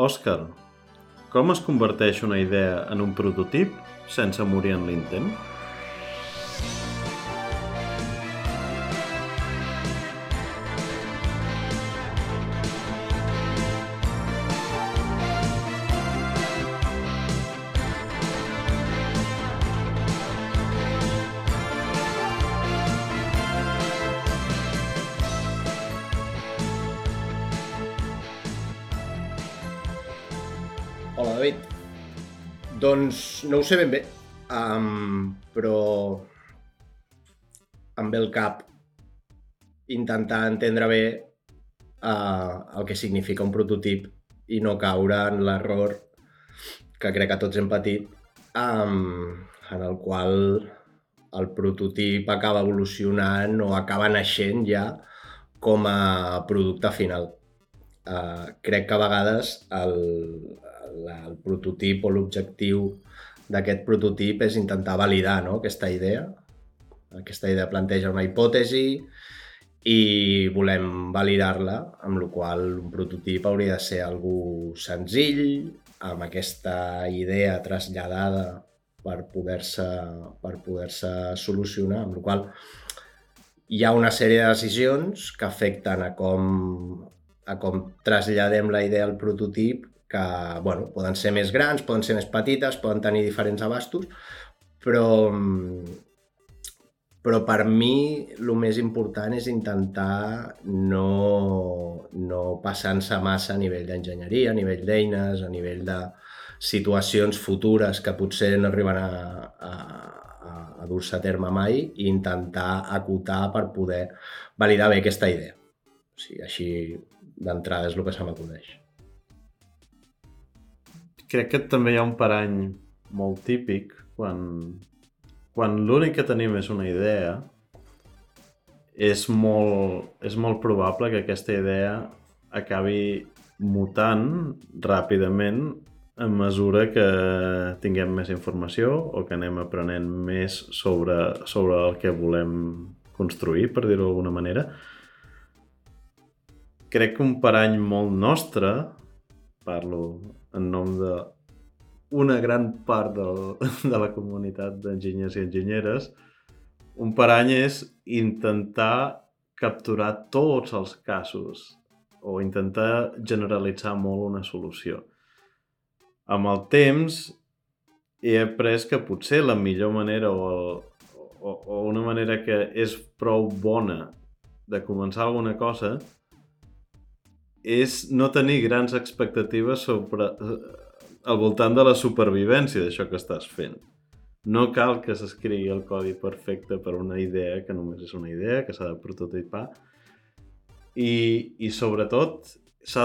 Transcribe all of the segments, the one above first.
Òscar, com es converteix una idea en un prototip sense morir en l'intent? Doncs no ho sé ben bé, um, però ve el cap intentar entendre bé uh, el que significa un prototip i no caure en l'error que crec que tots hem patit, um, en el qual el prototip acaba evolucionant o acaba naixent ja com a producte final. Uh, crec que a vegades el, la, el prototip o l'objectiu d'aquest prototip és intentar validar no? aquesta idea. Aquesta idea planteja una hipòtesi i volem validar-la, amb la qual un prototip hauria de ser algú senzill, amb aquesta idea traslladada per poder-se per poder-se solucionar, amb la qual hi ha una sèrie de decisions que afecten a com, a com traslladem la idea al prototip que bueno, poden ser més grans, poden ser més petites, poden tenir diferents abastos, però, però per mi el més important és intentar no, no passar-se massa a nivell d'enginyeria, a nivell d'eines, a nivell de situacions futures que potser no arriben a, a, a, a dur-se a terme mai i intentar acotar per poder validar bé aquesta idea. O sigui, així d'entrada és el que se m'acudeix crec que també hi ha un parany molt típic quan, quan l'únic que tenim és una idea és molt, és molt probable que aquesta idea acabi mutant ràpidament a mesura que tinguem més informació o que anem aprenent més sobre, sobre el que volem construir, per dir-ho d'alguna manera. Crec que un parany molt nostre, parlo en nom de una gran part del, de la comunitat d'enginyers i enginyeres, un parany és intentar capturar tots els casos o intentar generalitzar molt una solució. Amb el temps he après que potser la millor manera o, el, o, o una manera que és prou bona de començar alguna cosa és no tenir grans expectatives sobre, eh, al voltant de la supervivència d'això que estàs fent. No cal que s'escrigui el codi perfecte per una idea que només és una idea, que s'ha de prototipar. I, i sobretot, s'ha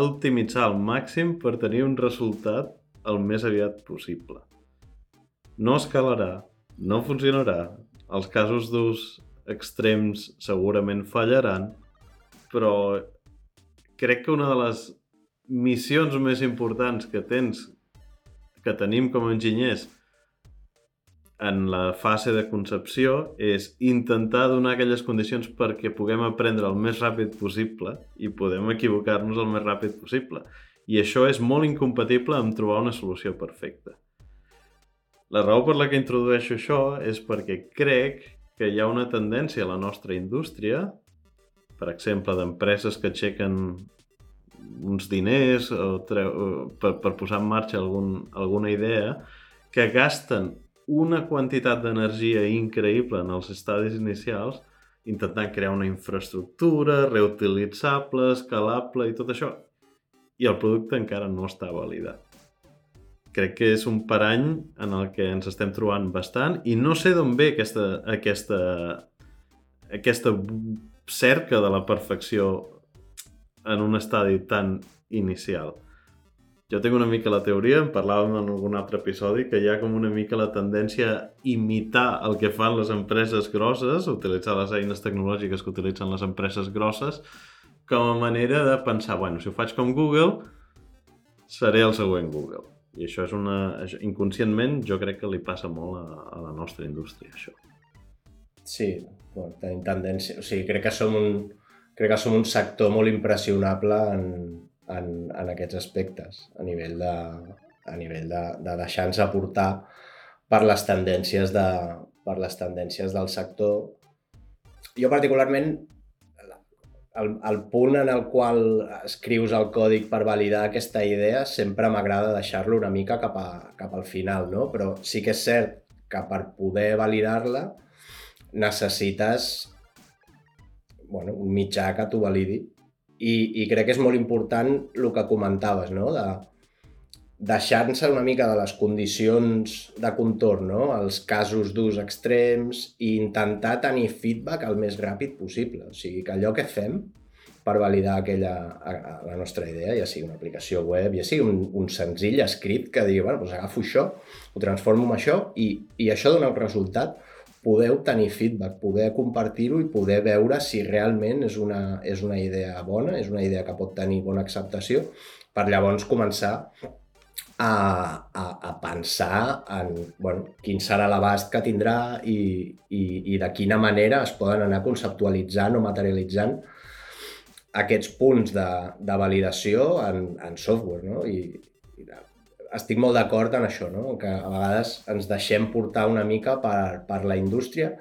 d'optimitzar al màxim per tenir un resultat el més aviat possible. No escalarà, no funcionarà, els casos d'ús extrems segurament fallaran, però crec que una de les missions més importants que tens, que tenim com a enginyers en la fase de concepció és intentar donar aquelles condicions perquè puguem aprendre el més ràpid possible i podem equivocar-nos el més ràpid possible. I això és molt incompatible amb trobar una solució perfecta. La raó per la que introdueixo això és perquè crec que hi ha una tendència a la nostra indústria per exemple, d'empreses que aixequen uns diners o treu, per, per posar en marxa algun, alguna idea, que gasten una quantitat d'energia increïble en els estadis inicials intentant crear una infraestructura reutilitzable, escalable i tot això. I el producte encara no està validat. Crec que és un parany en el que ens estem trobant bastant i no sé d'on ve aquesta, aquesta, aquesta cerca de la perfecció en un estadi tan inicial. Jo tinc una mica la teoria, en parlàvem en algun altre episodi, que hi ha com una mica la tendència a imitar el que fan les empreses grosses, utilitzar les eines tecnològiques que utilitzen les empreses grosses, com a manera de pensar, bueno, si ho faig com Google, seré el següent Google. I això és una... Inconscientment jo crec que li passa molt a, a la nostra indústria, això. Sí, bueno, tenim tendència... O sigui, crec que som un, crec que som un sector molt impressionable en, en, en aquests aspectes, a nivell de, a nivell de, de deixar-nos aportar per les tendències de, per les tendències del sector. Jo particularment el, el punt en el qual escrius el còdic per validar aquesta idea sempre m'agrada deixar-lo una mica cap, a, cap al final, no? Però sí que és cert que per poder validar-la necessites bueno, un mitjà que t'ho validi. I, I crec que és molt important el que comentaves, no? De, deixant-se una mica de les condicions de contorn, no? els casos d'ús extrems i intentar tenir feedback el més ràpid possible. O sigui, que allò que fem per validar aquella, la nostra idea, ja sigui una aplicació web, ja sigui un, un senzill escrit que digui, bueno, doncs agafo això, ho transformo en això i, i això dona un resultat, poder obtenir feedback, poder compartir-ho i poder veure si realment és una, és una idea bona, és una idea que pot tenir bona acceptació, per llavors començar a, a, a pensar en bueno, quin serà l'abast que tindrà i, i, i de quina manera es poden anar conceptualitzant o materialitzant aquests punts de, de validació en, en software. No? I, i estic molt d'acord en això, no? que a vegades ens deixem portar una mica per, per la indústria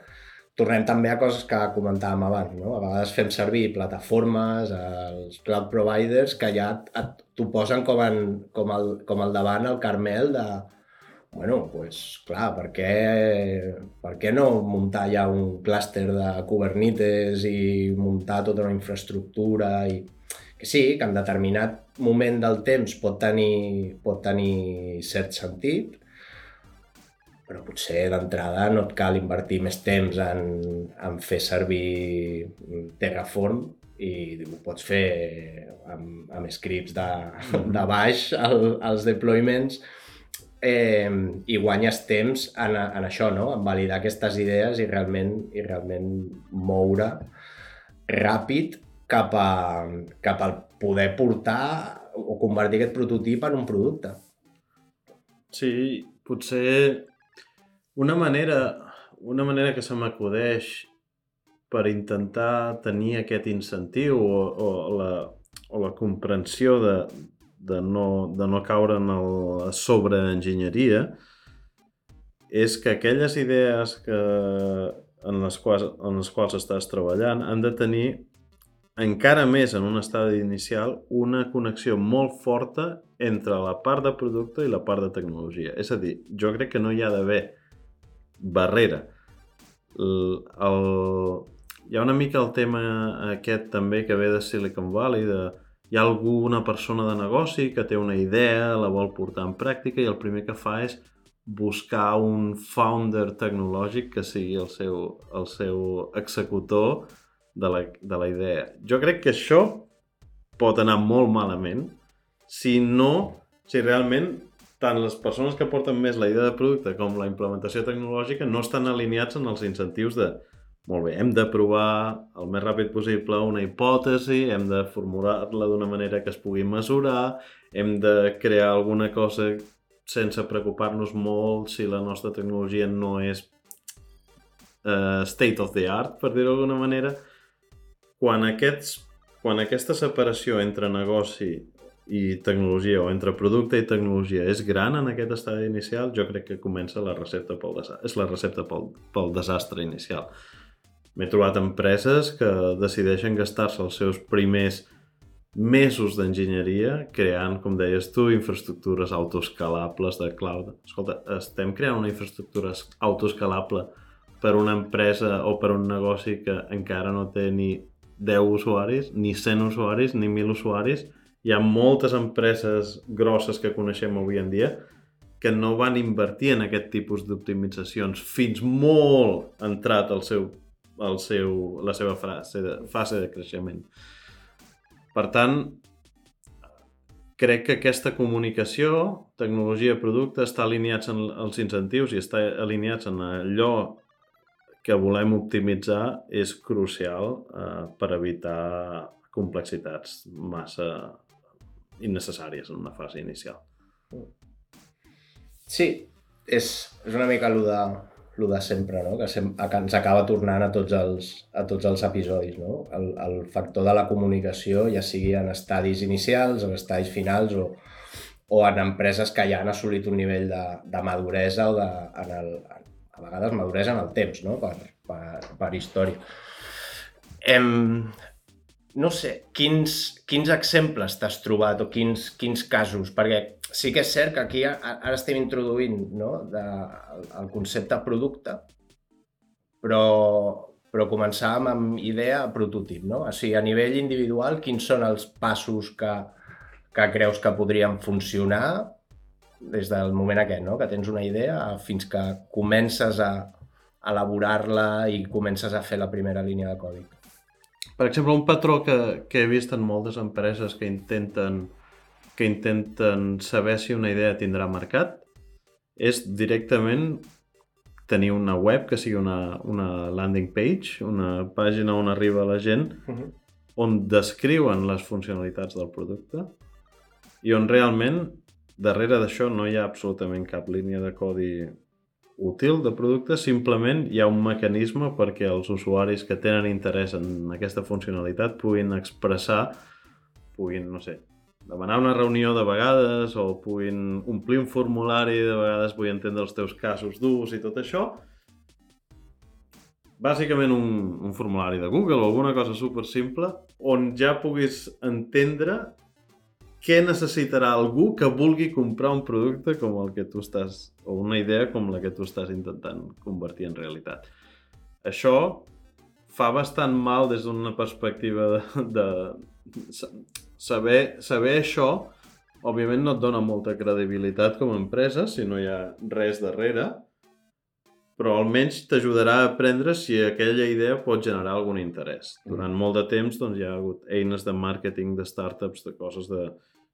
tornem també a coses que comentàvem abans, no? A vegades fem servir plataformes, els cloud providers, que ja t'ho posen com, en, com, el, com el davant el Carmel de bueno, pues, clar, per què, per què no muntar ja un clúster de Kubernetes i muntar tota una infraestructura i sí, que en determinat moment del temps pot tenir, pot tenir cert sentit, però potser d'entrada no et cal invertir més temps en, en fer servir Terraform i ho pots fer amb, amb scripts de, de baix el, els deployments eh, i guanyes temps en, en això, no? en validar aquestes idees i realment, i realment moure ràpid cap, a, cap al poder portar o convertir aquest prototip en un producte. Sí, potser una manera, una manera que se m'acudeix per intentar tenir aquest incentiu o, o, la, o la comprensió de, de, no, de no caure en la sobreenginyeria és que aquelles idees que, en, les quals, en les quals estàs treballant han de tenir encara més en un estadi inicial una connexió molt forta entre la part de producte i la part de tecnologia. És a dir, jo crec que no hi ha d'haver barrera. El, el, hi ha una mica el tema aquest també que ve de Silicon Valley, de hi ha alguna persona de negoci que té una idea, la vol portar en pràctica i el primer que fa és buscar un founder tecnològic que sigui el seu, el seu executor de la, de la idea. Jo crec que això pot anar molt malament si no, si realment tant les persones que porten més la idea de producte com la implementació tecnològica no estan alineats en els incentius de molt bé, hem de provar el més ràpid possible una hipòtesi, hem de formular-la d'una manera que es pugui mesurar, hem de crear alguna cosa sense preocupar-nos molt si la nostra tecnologia no és uh, state of the art, per dir-ho d'alguna manera. Quan, aquests, quan aquesta separació entre negoci i tecnologia o entre producte i tecnologia és gran en aquest estadi inicial, jo crec que comença la recepta pel. És la recepta pel, pel desastre inicial. M'he trobat empreses que decideixen gastar-se els seus primers mesos d'enginyeria creant, com deies tu, infraestructures autoescalables de cloud. Escolta, estem creant una infraestructura autoescalable per una empresa o per un negoci que encara no té ni 10 usuaris, ni 100 usuaris, ni 1.000 usuaris, hi ha moltes empreses grosses que coneixem avui en dia que no van invertir en aquest tipus d'optimitzacions fins molt entrat el seu, el seu, la seva fase de, fase de creixement. Per tant, crec que aquesta comunicació, tecnologia-producte, està alineats en els incentius i està alineats en allò que volem optimitzar és crucial eh, per evitar complexitats massa innecessàries en una fase inicial. Sí, és, és una mica el de, lo de sempre, no? que, sem que ens acaba tornant a tots els, a tots els episodis. No? El, el factor de la comunicació, ja sigui en estadis inicials, en estadis finals o, o en empreses que ja han assolit un nivell de, de maduresa o de, en el, a vegades maduresa en el temps, no? per, per, per història. Em, no sé, quins, quins exemples t'has trobat o quins, quins casos? Perquè sí que és cert que aquí ara estem introduint no, de, el, el concepte producte, però, però començàvem amb idea prototip, no? O sigui, a nivell individual, quins són els passos que, que creus que podrien funcionar des del moment aquest, no? que tens una idea, fins que comences a elaborar-la i comences a fer la primera línia de codi. Per exemple, un patró que, que he vist en moltes empreses que intenten que intenten saber si una idea tindrà mercat és directament tenir una web que sigui una, una landing page, una pàgina on arriba la gent, uh -huh. on descriuen les funcionalitats del producte i on realment darrere d'això no hi ha absolutament cap línia de codi útil de producte, simplement hi ha un mecanisme perquè els usuaris que tenen interès en aquesta funcionalitat puguin expressar, puguin, no sé, demanar una reunió de vegades o puguin omplir un formulari, de vegades vull entendre els teus casos d'ús i tot això. Bàsicament un, un formulari de Google o alguna cosa super simple on ja puguis entendre què necessitarà algú que vulgui comprar un producte com el que tu estàs, o una idea com la que tu estàs intentant convertir en realitat. Això fa bastant mal des d'una perspectiva de, de saber, saber això, òbviament no et dona molta credibilitat com a empresa si no hi ha res darrere, però almenys t'ajudarà a aprendre si aquella idea pot generar algun interès. Durant molt de temps doncs, hi ha hagut eines de màrqueting, de startups, de coses de,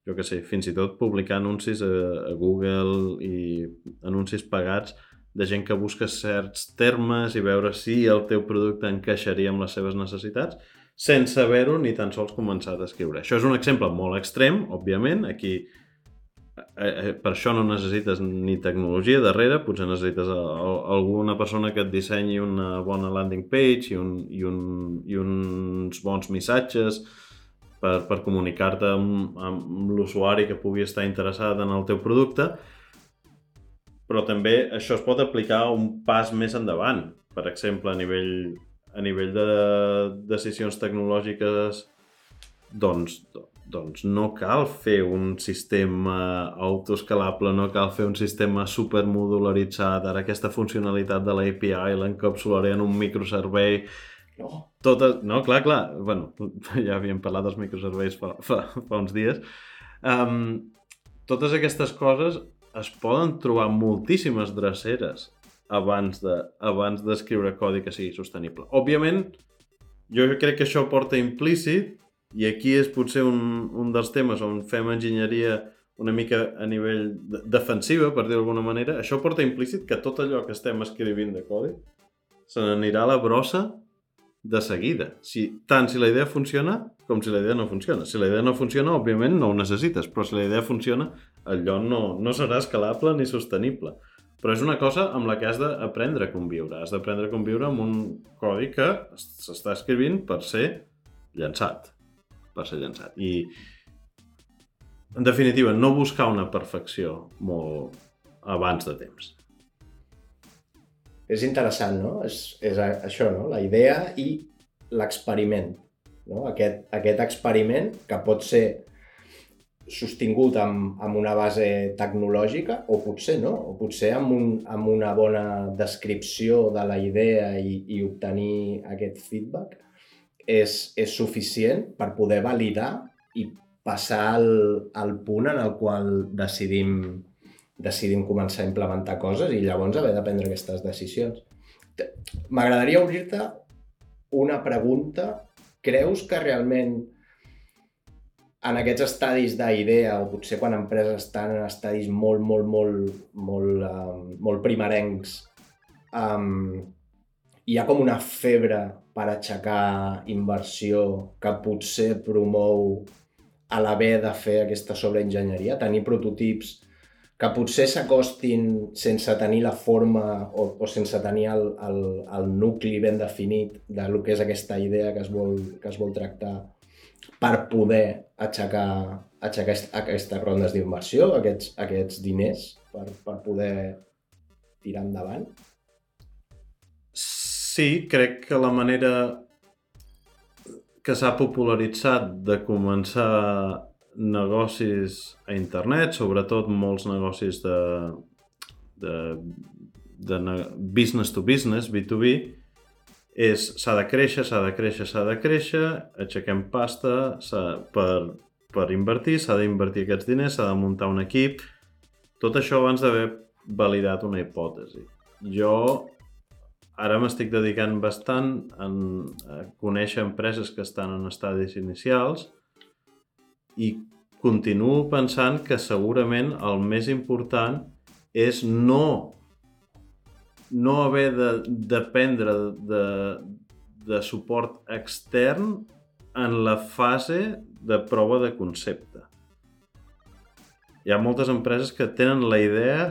jo que sé, fins i tot publicar anuncis a, a Google i anuncis pagats de gent que busca certs termes i veure si el teu producte encaixaria amb les seves necessitats sense haver-ho ni tan sols començat a escriure. Això és un exemple molt extrem, òbviament, aquí eh, eh, per això no necessites ni tecnologia darrere, potser necessites a, a, alguna persona que et dissenyi una bona landing page i, un, i, un, i uns bons missatges, per, per comunicar-te amb, amb l'usuari que pugui estar interessat en el teu producte, però també això es pot aplicar un pas més endavant. Per exemple, a nivell, a nivell de decisions tecnològiques, doncs, doncs no cal fer un sistema autoescalable, no cal fer un sistema supermodularitzat. Ara aquesta funcionalitat de l'API l'encapsularé en un microservei no. Totes... No, clar, clar. bueno, ja havíem parlat dels microserveis fa, fa, fa uns dies. Um, totes aquestes coses es poden trobar moltíssimes dreceres abans de abans d'escriure codi que sigui sostenible. Òbviament, jo crec que això porta implícit i aquí és potser un, un dels temes on fem enginyeria una mica a nivell de, defensiva, per dir d'alguna manera, això porta implícit que tot allò que estem escrivint de codi se n'anirà a la brossa de seguida. Si, tant si la idea funciona com si la idea no funciona. Si la idea no funciona, òbviament no ho necessites, però si la idea funciona, allò no, no serà escalable ni sostenible. Però és una cosa amb la que has d'aprendre a conviure. Has d'aprendre a conviure amb un codi que s'està escrivint per ser llançat. Per ser llançat. I, en definitiva, no buscar una perfecció molt abans de temps és interessant, no? És, és això, no? La idea i l'experiment. No? Aquest, aquest experiment que pot ser sostingut amb, amb una base tecnològica o potser no, o potser amb, un, amb una bona descripció de la idea i, i obtenir aquest feedback és, és suficient per poder validar i passar al, al punt en el qual decidim decidim començar a implementar coses i llavors haver de prendre aquestes decisions. M'agradaria obrir-te una pregunta. Creus que realment en aquests estadis d'idea, o potser quan empreses estan en estadis molt, molt, molt, molt, um, molt primerencs, um, hi ha com una febre per aixecar inversió que potser promou a l'haver de fer aquesta sobreenginyeria, tenir prototips que potser s'acostin sense tenir la forma o, o sense tenir el, el, el nucli ben definit de lo que és aquesta idea que es vol, que es vol tractar per poder aixecar, aixecar aquestes rondes d'inversió, aquests, aquests diners, per, per poder tirar endavant? Sí, crec que la manera que s'ha popularitzat de començar negocis a internet, sobretot molts negocis de, de, de business to business, B2B, és s'ha de créixer, s'ha de créixer, s'ha de créixer, aixequem pasta per, per invertir, s'ha d'invertir aquests diners, s'ha de muntar un equip, tot això abans d'haver validat una hipòtesi. Jo ara m'estic dedicant bastant a conèixer empreses que estan en estadis inicials i continuo pensant que segurament el més important és no no haver de dependre de, de suport extern en la fase de prova de concepte. Hi ha moltes empreses que tenen la idea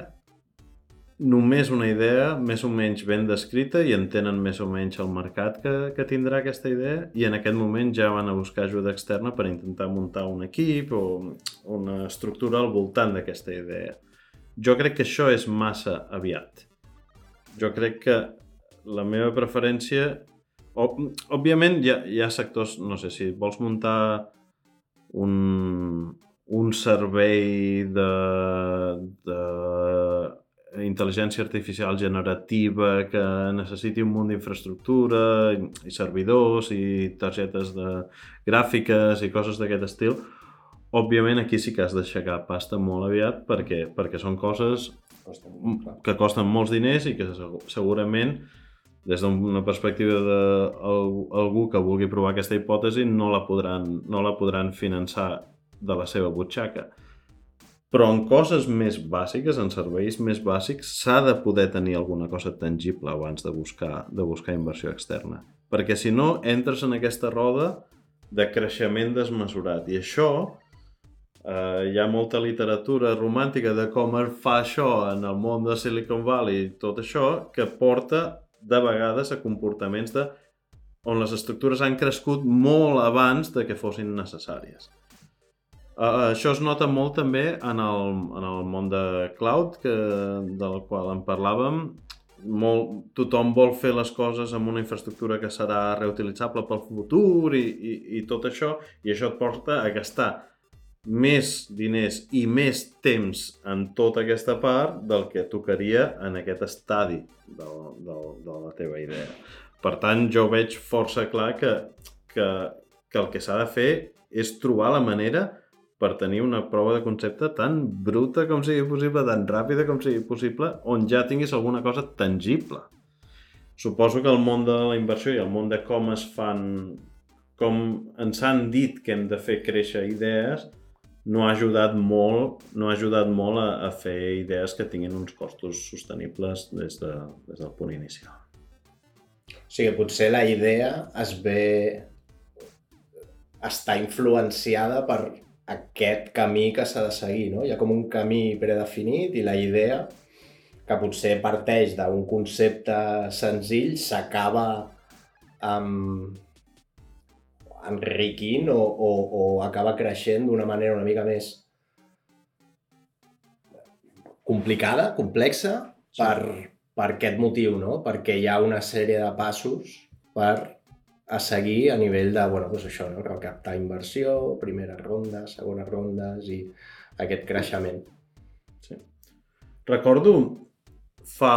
només una idea més o menys ben descrita i entenen més o menys el mercat que, que tindrà aquesta idea i en aquest moment ja van a buscar ajuda externa per intentar muntar un equip o una estructura al voltant d'aquesta idea. Jo crec que això és massa aviat. Jo crec que la meva preferència... Òbviament hi ha, hi ha sectors, no sé, si vols muntar un, un servei de, de intel·ligència artificial generativa que necessiti un munt d'infraestructura i servidors i targetes de gràfiques i coses d'aquest estil, òbviament aquí sí que has d'aixecar pasta molt aviat perquè, perquè són coses que costen molts diners i que segurament des d'una perspectiva d'algú que vulgui provar aquesta hipòtesi no la podran, no la podran finançar de la seva butxaca però en coses més bàsiques, en serveis més bàsics, s'ha de poder tenir alguna cosa tangible abans de buscar, de buscar inversió externa. Perquè si no, entres en aquesta roda de creixement desmesurat. I això, eh, hi ha molta literatura romàntica de com es fa això en el món de Silicon Valley i tot això, que porta de vegades a comportaments de on les estructures han crescut molt abans de que fossin necessàries. Uh, això es nota molt també en el, en el món de cloud, que, del qual en parlàvem. Molt, tothom vol fer les coses amb una infraestructura que serà reutilitzable pel futur i, i, i tot això, i això et porta a gastar més diners i més temps en tota aquesta part del que tocaria en aquest estadi de, de, de la teva idea. Per tant, jo veig força clar que, que, que el que s'ha de fer és trobar la manera per tenir una prova de concepte tan bruta com sigui possible, tan ràpida com sigui possible, on ja tinguis alguna cosa tangible. Suposo que el món de la inversió i el món de com es fan, com ens han dit que hem de fer créixer idees, no ha ajudat molt, no ha ajudat molt a, a fer idees que tinguin uns costos sostenibles des, de, des del punt inicial. O sigui, potser la idea es ve està influenciada per, aquest camí que s'ha de seguir, no? Hi ha com un camí predefinit i la idea que potser parteix d'un concepte senzill s'acaba um, enriquint o, o, o acaba creixent d'una manera una mica més complicada, complexa, per, per aquest motiu, no? Perquè hi ha una sèrie de passos per a seguir a nivell de, bueno, doncs això, no? recaptar inversió, primeres rondes, segones rondes i aquest creixement. Sí. Recordo fa,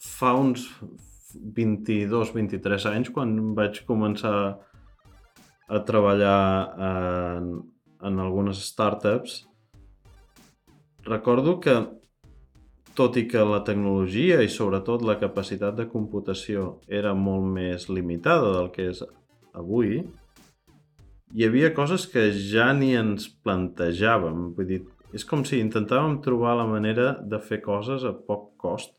fa uns 22-23 anys quan vaig començar a treballar en, en algunes startups recordo que tot i que la tecnologia i sobretot la capacitat de computació era molt més limitada del que és avui, hi havia coses que ja ni ens plantejàvem. Vull dir, és com si intentàvem trobar la manera de fer coses a poc cost.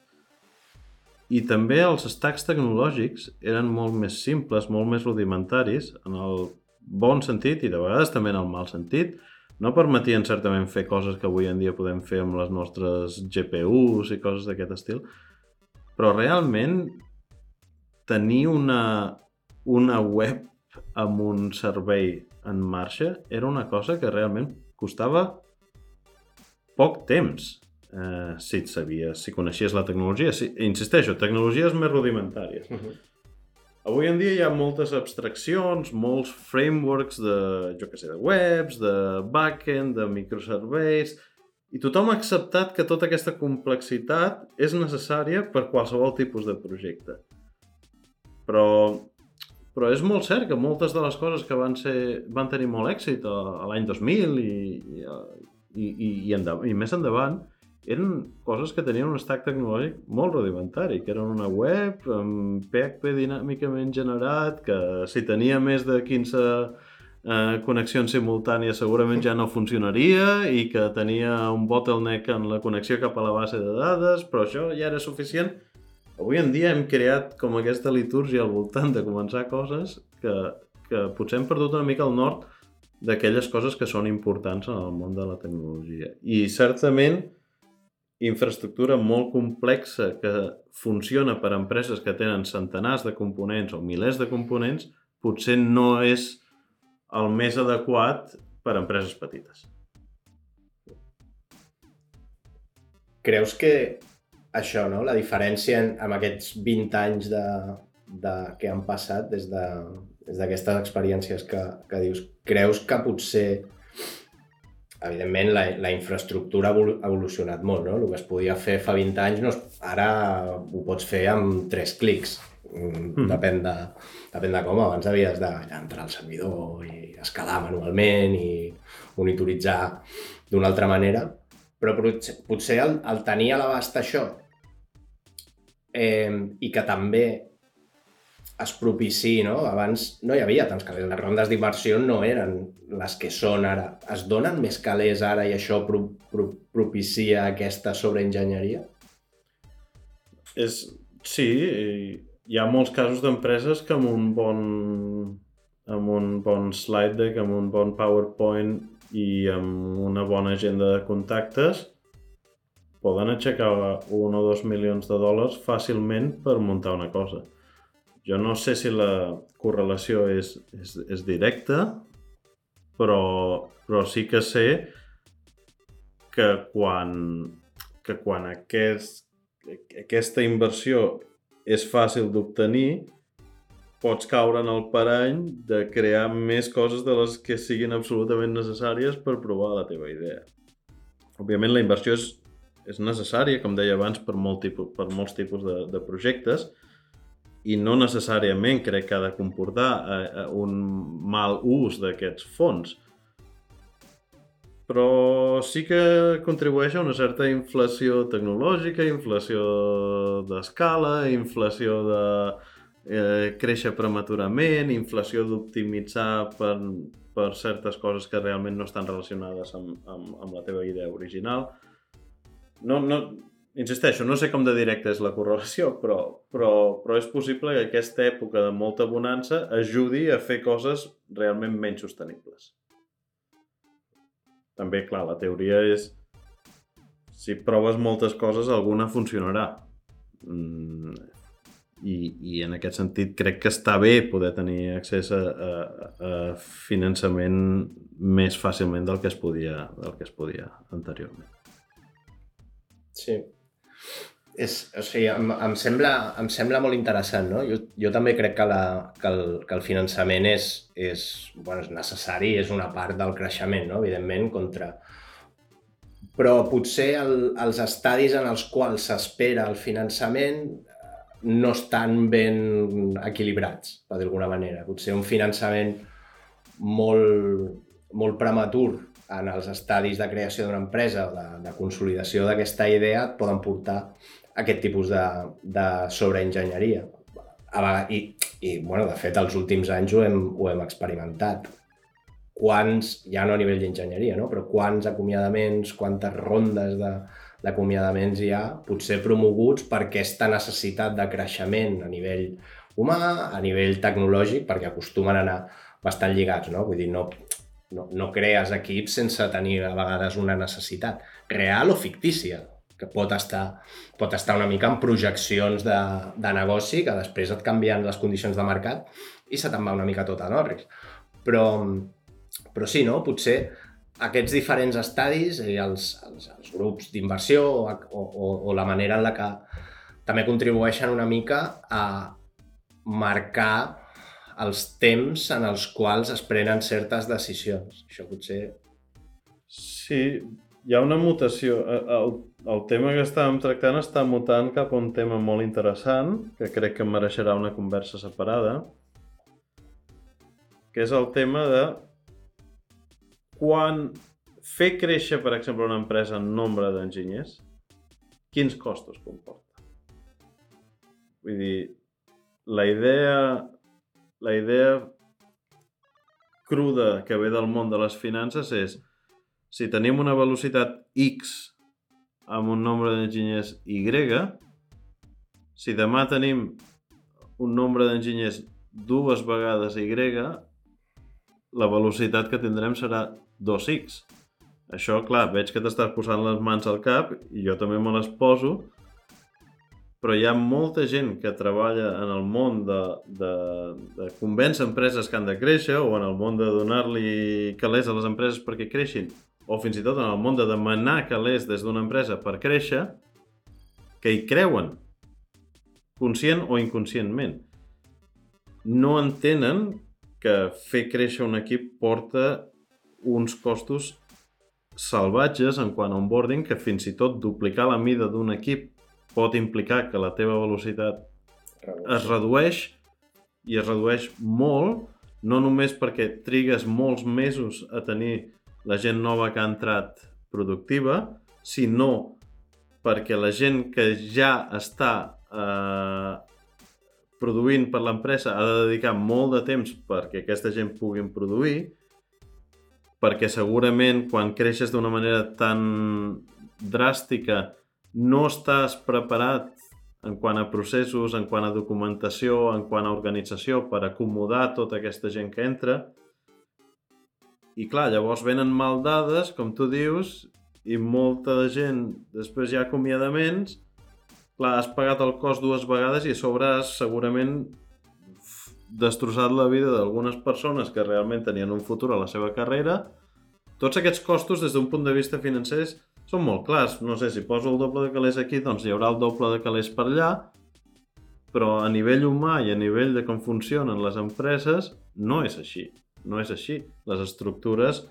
I també els stacks tecnològics eren molt més simples, molt més rudimentaris, en el bon sentit i de vegades també en el mal sentit, no permetien certament fer coses que avui en dia podem fer amb les nostres GPUs i coses d'aquest estil, però realment tenir una, una web amb un servei en marxa era una cosa que realment costava poc temps eh, si et sabies, si coneixies la tecnologia. Si, insisteixo, tecnologies més rudimentàries. Uh -huh. Avui en dia hi ha moltes abstraccions, molts frameworks de, jo que sé, de webs, de backend, de microserveis, i tothom ha acceptat que tota aquesta complexitat és necessària per qualsevol tipus de projecte. Però, però és molt cert que moltes de les coses que van, ser, van tenir molt èxit a, a l'any 2000 i, i, i, i, endavant, i més endavant, eren coses que tenien un stack tecnològic molt rudimentari, que eren una web amb PHP dinàmicament generat, que si tenia més de 15 eh, connexions simultànies segurament ja no funcionaria i que tenia un bottleneck en la connexió cap a la base de dades, però això ja era suficient. Avui en dia hem creat com aquesta litúrgia al voltant de començar coses que, que potser hem perdut una mica el nord d'aquelles coses que són importants en el món de la tecnologia. I certament infraestructura molt complexa que funciona per a empreses que tenen centenars de components o milers de components, potser no és el més adequat per a empreses petites. Creus que això, no? la diferència en, amb aquests 20 anys de, de, que han passat des d'aquestes de, des experiències que, que dius, creus que potser evidentment la, la infraestructura ha evolucionat molt, no? El que es podia fer fa 20 anys, no, ara ho pots fer amb tres clics. Mm. Depèn, de, depèn de com, abans havies d'entrar al servidor i escalar manualment i monitoritzar d'una altra manera, però potser, potser el, el tenir a l'abast això eh, i que també es propici, no? Abans no hi havia tants calés, les rondes d'inversió no eren les que són ara. Es donen més calés ara i això pro, pro, propicia aquesta sobreenginyeria? És, sí, hi ha molts casos d'empreses que amb un bon amb un bon slide deck, amb un bon PowerPoint i amb una bona agenda de contactes poden aixecar un o dos milions de dòlars fàcilment per muntar una cosa. Jo no sé si la correlació és, és, és directa, però, però sí que sé que quan, que quan aquest, aquesta inversió és fàcil d'obtenir, pots caure en el parany de crear més coses de les que siguin absolutament necessàries per provar la teva idea. Òbviament la inversió és, és necessària, com deia abans, per, molt tipus, per molts tipus de, de projectes, i no necessàriament crec que ha de comportar eh, un mal ús d'aquests fons. Però sí que contribueix a una certa inflació tecnològica, inflació d'escala, inflació de eh, créixer prematurament, inflació d'optimitzar per, per certes coses que realment no estan relacionades amb, amb, amb la teva idea original. No, no, insisteixo, no sé com de directa és la correlació, però, però, però és possible que aquesta època de molta bonança ajudi a fer coses realment menys sostenibles. També, clar, la teoria és si proves moltes coses, alguna funcionarà. Mm, i, I en aquest sentit crec que està bé poder tenir accés a, a, a finançament més fàcilment del que es podia, del que es podia anteriorment. Sí, és, o sigui, em, em, sembla, em sembla molt interessant, no? Jo, jo també crec que, la, que, el, que el finançament és, és, bueno, és necessari, és una part del creixement, no? Evidentment, contra... Però potser el, els estadis en els quals s'espera el finançament eh, no estan ben equilibrats, d'alguna manera. Potser un finançament molt, molt prematur en els estadis de creació d'una empresa o de, de consolidació d'aquesta idea poden portar aquest tipus de, de sobreenginyeria. I, i bueno, de fet, els últims anys ho hem, ho hem experimentat. Quants, ja no a nivell d'enginyeria, no? però quants acomiadaments, quantes rondes d'acomiadaments hi ha, potser promoguts per aquesta necessitat de creixement a nivell humà, a nivell tecnològic, perquè acostumen a anar bastant lligats, no? Vull dir, no, no, no crees equips sense tenir a vegades una necessitat real o fictícia, que pot estar, pot estar una mica en projeccions de, de negoci que després et canvien les condicions de mercat i se te'n va una mica tot a Norris. Però, però sí, no? Potser aquests diferents estadis i els, els, els grups d'inversió o, o, o la manera en la que també contribueixen una mica a marcar els temps en els quals es prenen certes decisions. Això potser... Sí, hi ha una mutació. Eh, el, el tema que estàvem tractant està mutant cap a un tema molt interessant, que crec que mereixerà una conversa separada, que és el tema de quan fer créixer, per exemple, una empresa en nombre d'enginyers, quins costos comporta? Vull dir, la idea la idea cruda que ve del món de les finances és si tenim una velocitat X amb un nombre d'enginyers Y, si demà tenim un nombre d'enginyers dues vegades Y, la velocitat que tindrem serà 2x. Això, clar, veig que t'estàs posant les mans al cap i jo també me les poso, però hi ha molta gent que treballa en el món de, de, de convèncer empreses que han de créixer o en el món de donar-li calés a les empreses perquè creixin o fins i tot en el món de demanar calés des d'una empresa per créixer que hi creuen conscient o inconscientment. No entenen que fer créixer un equip porta uns costos salvatges en quant a onboarding que fins i tot duplicar la mida d'un equip pot implicar que la teva velocitat es redueix i es redueix molt, no només perquè trigues molts mesos a tenir la gent nova que ha entrat productiva, sinó perquè la gent que ja està eh, produint per l'empresa ha de dedicar molt de temps perquè aquesta gent puguin produir, perquè segurament quan creixes d'una manera tan dràstica no estàs preparat en quant a processos, en quant a documentació, en quant a organització per acomodar tota aquesta gent que entra. I clar, llavors venen mal dades, com tu dius, i molta gent, després hi ha acomiadaments, clar, has pagat el cost dues vegades i a sobre has segurament destrossat la vida d'algunes persones que realment tenien un futur a la seva carrera. Tots aquests costos, des d'un punt de vista financer, són molt clars. No sé, si poso el doble de calés aquí, doncs hi haurà el doble de calés per allà, però a nivell humà i a nivell de com funcionen les empreses, no és així. No és així. Les estructures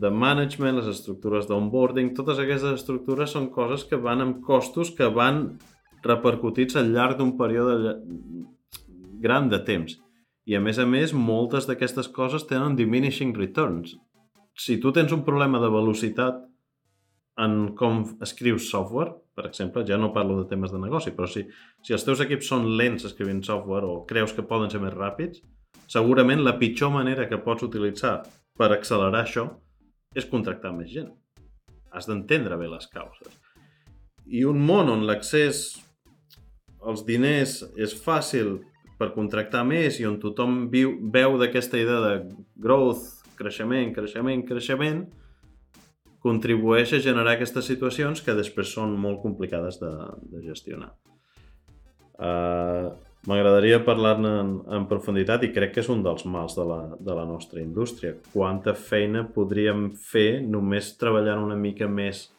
de management, les estructures d'onboarding, totes aquestes estructures són coses que van amb costos que van repercutits al llarg d'un període gran de temps. I a més a més, moltes d'aquestes coses tenen diminishing returns. Si tu tens un problema de velocitat en com escrius software, per exemple, ja no parlo de temes de negoci, però si, si els teus equips són lents escrivint software o creus que poden ser més ràpids, segurament la pitjor manera que pots utilitzar per accelerar això és contractar més gent. Has d'entendre bé les causes. I un món on l'accés als diners és fàcil per contractar més i on tothom viu, veu d'aquesta idea de growth, creixement, creixement, creixement, contribueix a generar aquestes situacions que després són molt complicades de, de gestionar. Uh, M'agradaria parlar-ne en, en profunditat i crec que és un dels mals de la, de la nostra indústria. Quanta feina podríem fer només treballant una mica més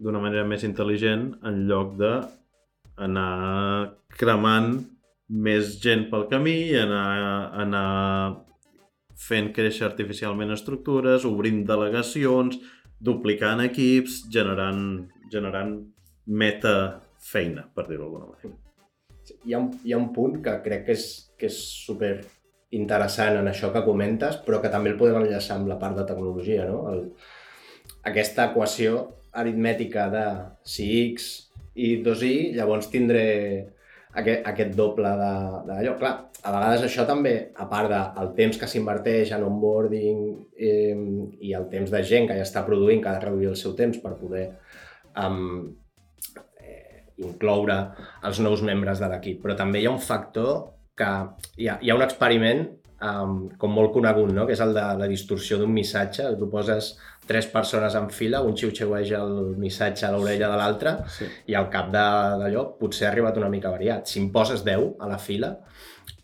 d'una manera més intel·ligent en lloc de anar cremant més gent pel camí, anar, anar fent créixer artificialment estructures, obrint delegacions, duplicant equips, generant, generant meta feina, per dir-ho d'alguna manera. Hi ha, un, hi ha un punt que crec que és, que és super interessant en això que comentes, però que també el podem enllaçar amb la part de tecnologia, no? El, aquesta equació aritmètica de si x i 2i, llavors tindré aquest, aquest doble d'allò. Clar, a vegades això també, a part del temps que s'inverteix en onboarding eh, i el temps de gent que ja està produint, que ha de reduir el seu temps per poder um, eh, incloure els nous membres de l'equip. Però també hi ha un factor que hi ha, hi ha un experiment um, com molt conegut, no? que és el de la distorsió d'un missatge. Tu poses tres persones en fila, un xiu-xiueja el missatge a l'orella de l'altre Sí. i al cap de- d'allò potser ha arribat una mica variat. Si em poses 10 a la fila,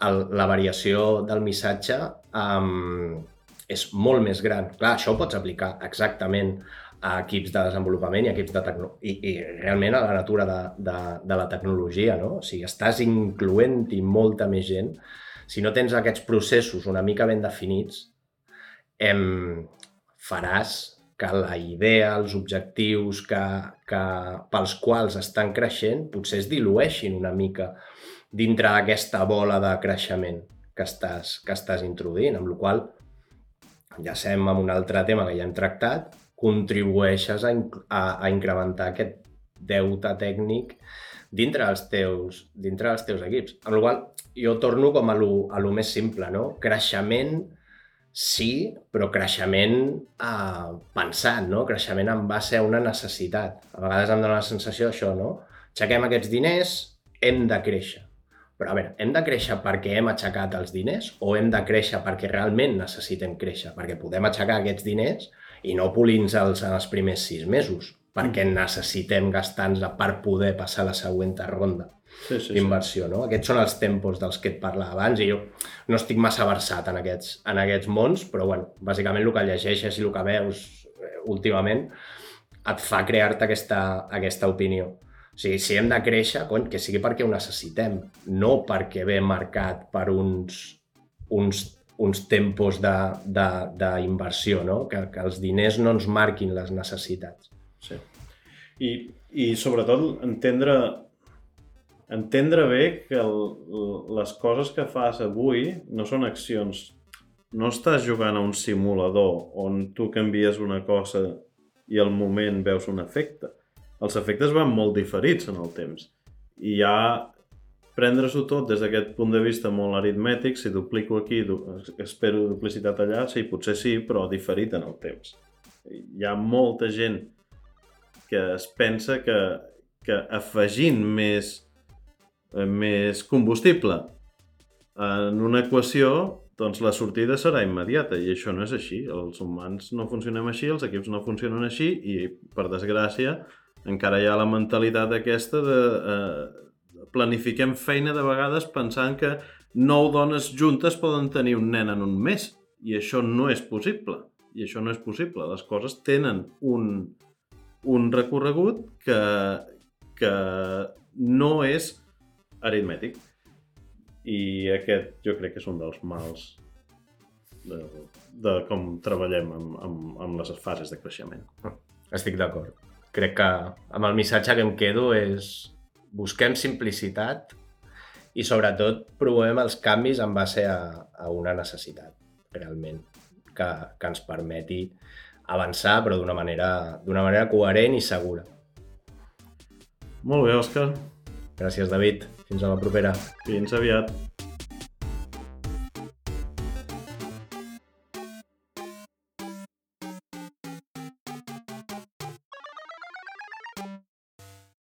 el, la variació del missatge um, és molt més gran. Clar, això ho pots aplicar exactament a equips de desenvolupament i equips de tecno... I, i realment a la natura de, de, de la tecnologia, no? O sigui, estàs incloent-hi molta més gent. Si no tens aquests processos una mica ben definits, em, faràs que la idea, els objectius que, que, pels quals estan creixent potser es dilueixin una mica dintre d'aquesta bola de creixement que estàs, que estàs introduint, amb la qual ja sem amb un altre tema que ja hem tractat, contribueixes a, a, a incrementar aquest deute tècnic dintre dels teus, dintre dels teus equips. Amb la qual jo torno com a lo, a lo més simple, no? Creixement sí, però creixement eh, pensat, no? Creixement en base a una necessitat. A vegades em dóna la sensació d'això, no? Aixequem aquests diners, hem de créixer. Però a veure, hem de créixer perquè hem aixecat els diners o hem de créixer perquè realment necessitem créixer? Perquè podem aixecar aquests diners i no polir-nos en els primers sis mesos, perquè necessitem gastar-nos per poder passar la següent ronda Sí, sí, sí. d'inversió. No? Aquests són els tempos dels que et parlava abans i jo no estic massa versat en aquests, en aquests mons, però bueno, bàsicament el que llegeixes i el que veus eh, últimament et fa crear-te aquesta, aquesta opinió. O sigui, si hem de créixer, cony, que sigui perquè ho necessitem, no perquè ve marcat per uns, uns, uns tempos d'inversió, no? que, que els diners no ens marquin les necessitats. Sí. I, I sobretot entendre entendre bé que el, les coses que fas avui no són accions. No estàs jugant a un simulador on tu canvies una cosa i al moment veus un efecte. Els efectes van molt diferits en el temps. I ja prendre-s'ho tot des d'aquest punt de vista molt aritmètic, si duplico aquí, du espero duplicitat allà, sí, potser sí, però diferit en el temps. Hi ha molta gent que es pensa que, que afegint més, més combustible en una equació, doncs la sortida serà immediata i això no és així. Els humans no funcionem així, els equips no funcionen així i, per desgràcia, encara hi ha la mentalitat aquesta de eh, planifiquem feina de vegades pensant que nou dones juntes poden tenir un nen en un mes i això no és possible. I això no és possible. Les coses tenen un, un recorregut que, que no és aritmètic. I aquest jo crec que és un dels mals de, de com treballem amb, amb, amb les fases de creixement. Estic d'acord. Crec que amb el missatge que em quedo és busquem simplicitat i sobretot provem els canvis en base a, a una necessitat, realment, que, que ens permeti avançar, però d'una manera, d'una manera coherent i segura. Molt bé, Òscar. Gràcies, David. Fins a la propera. Fins aviat.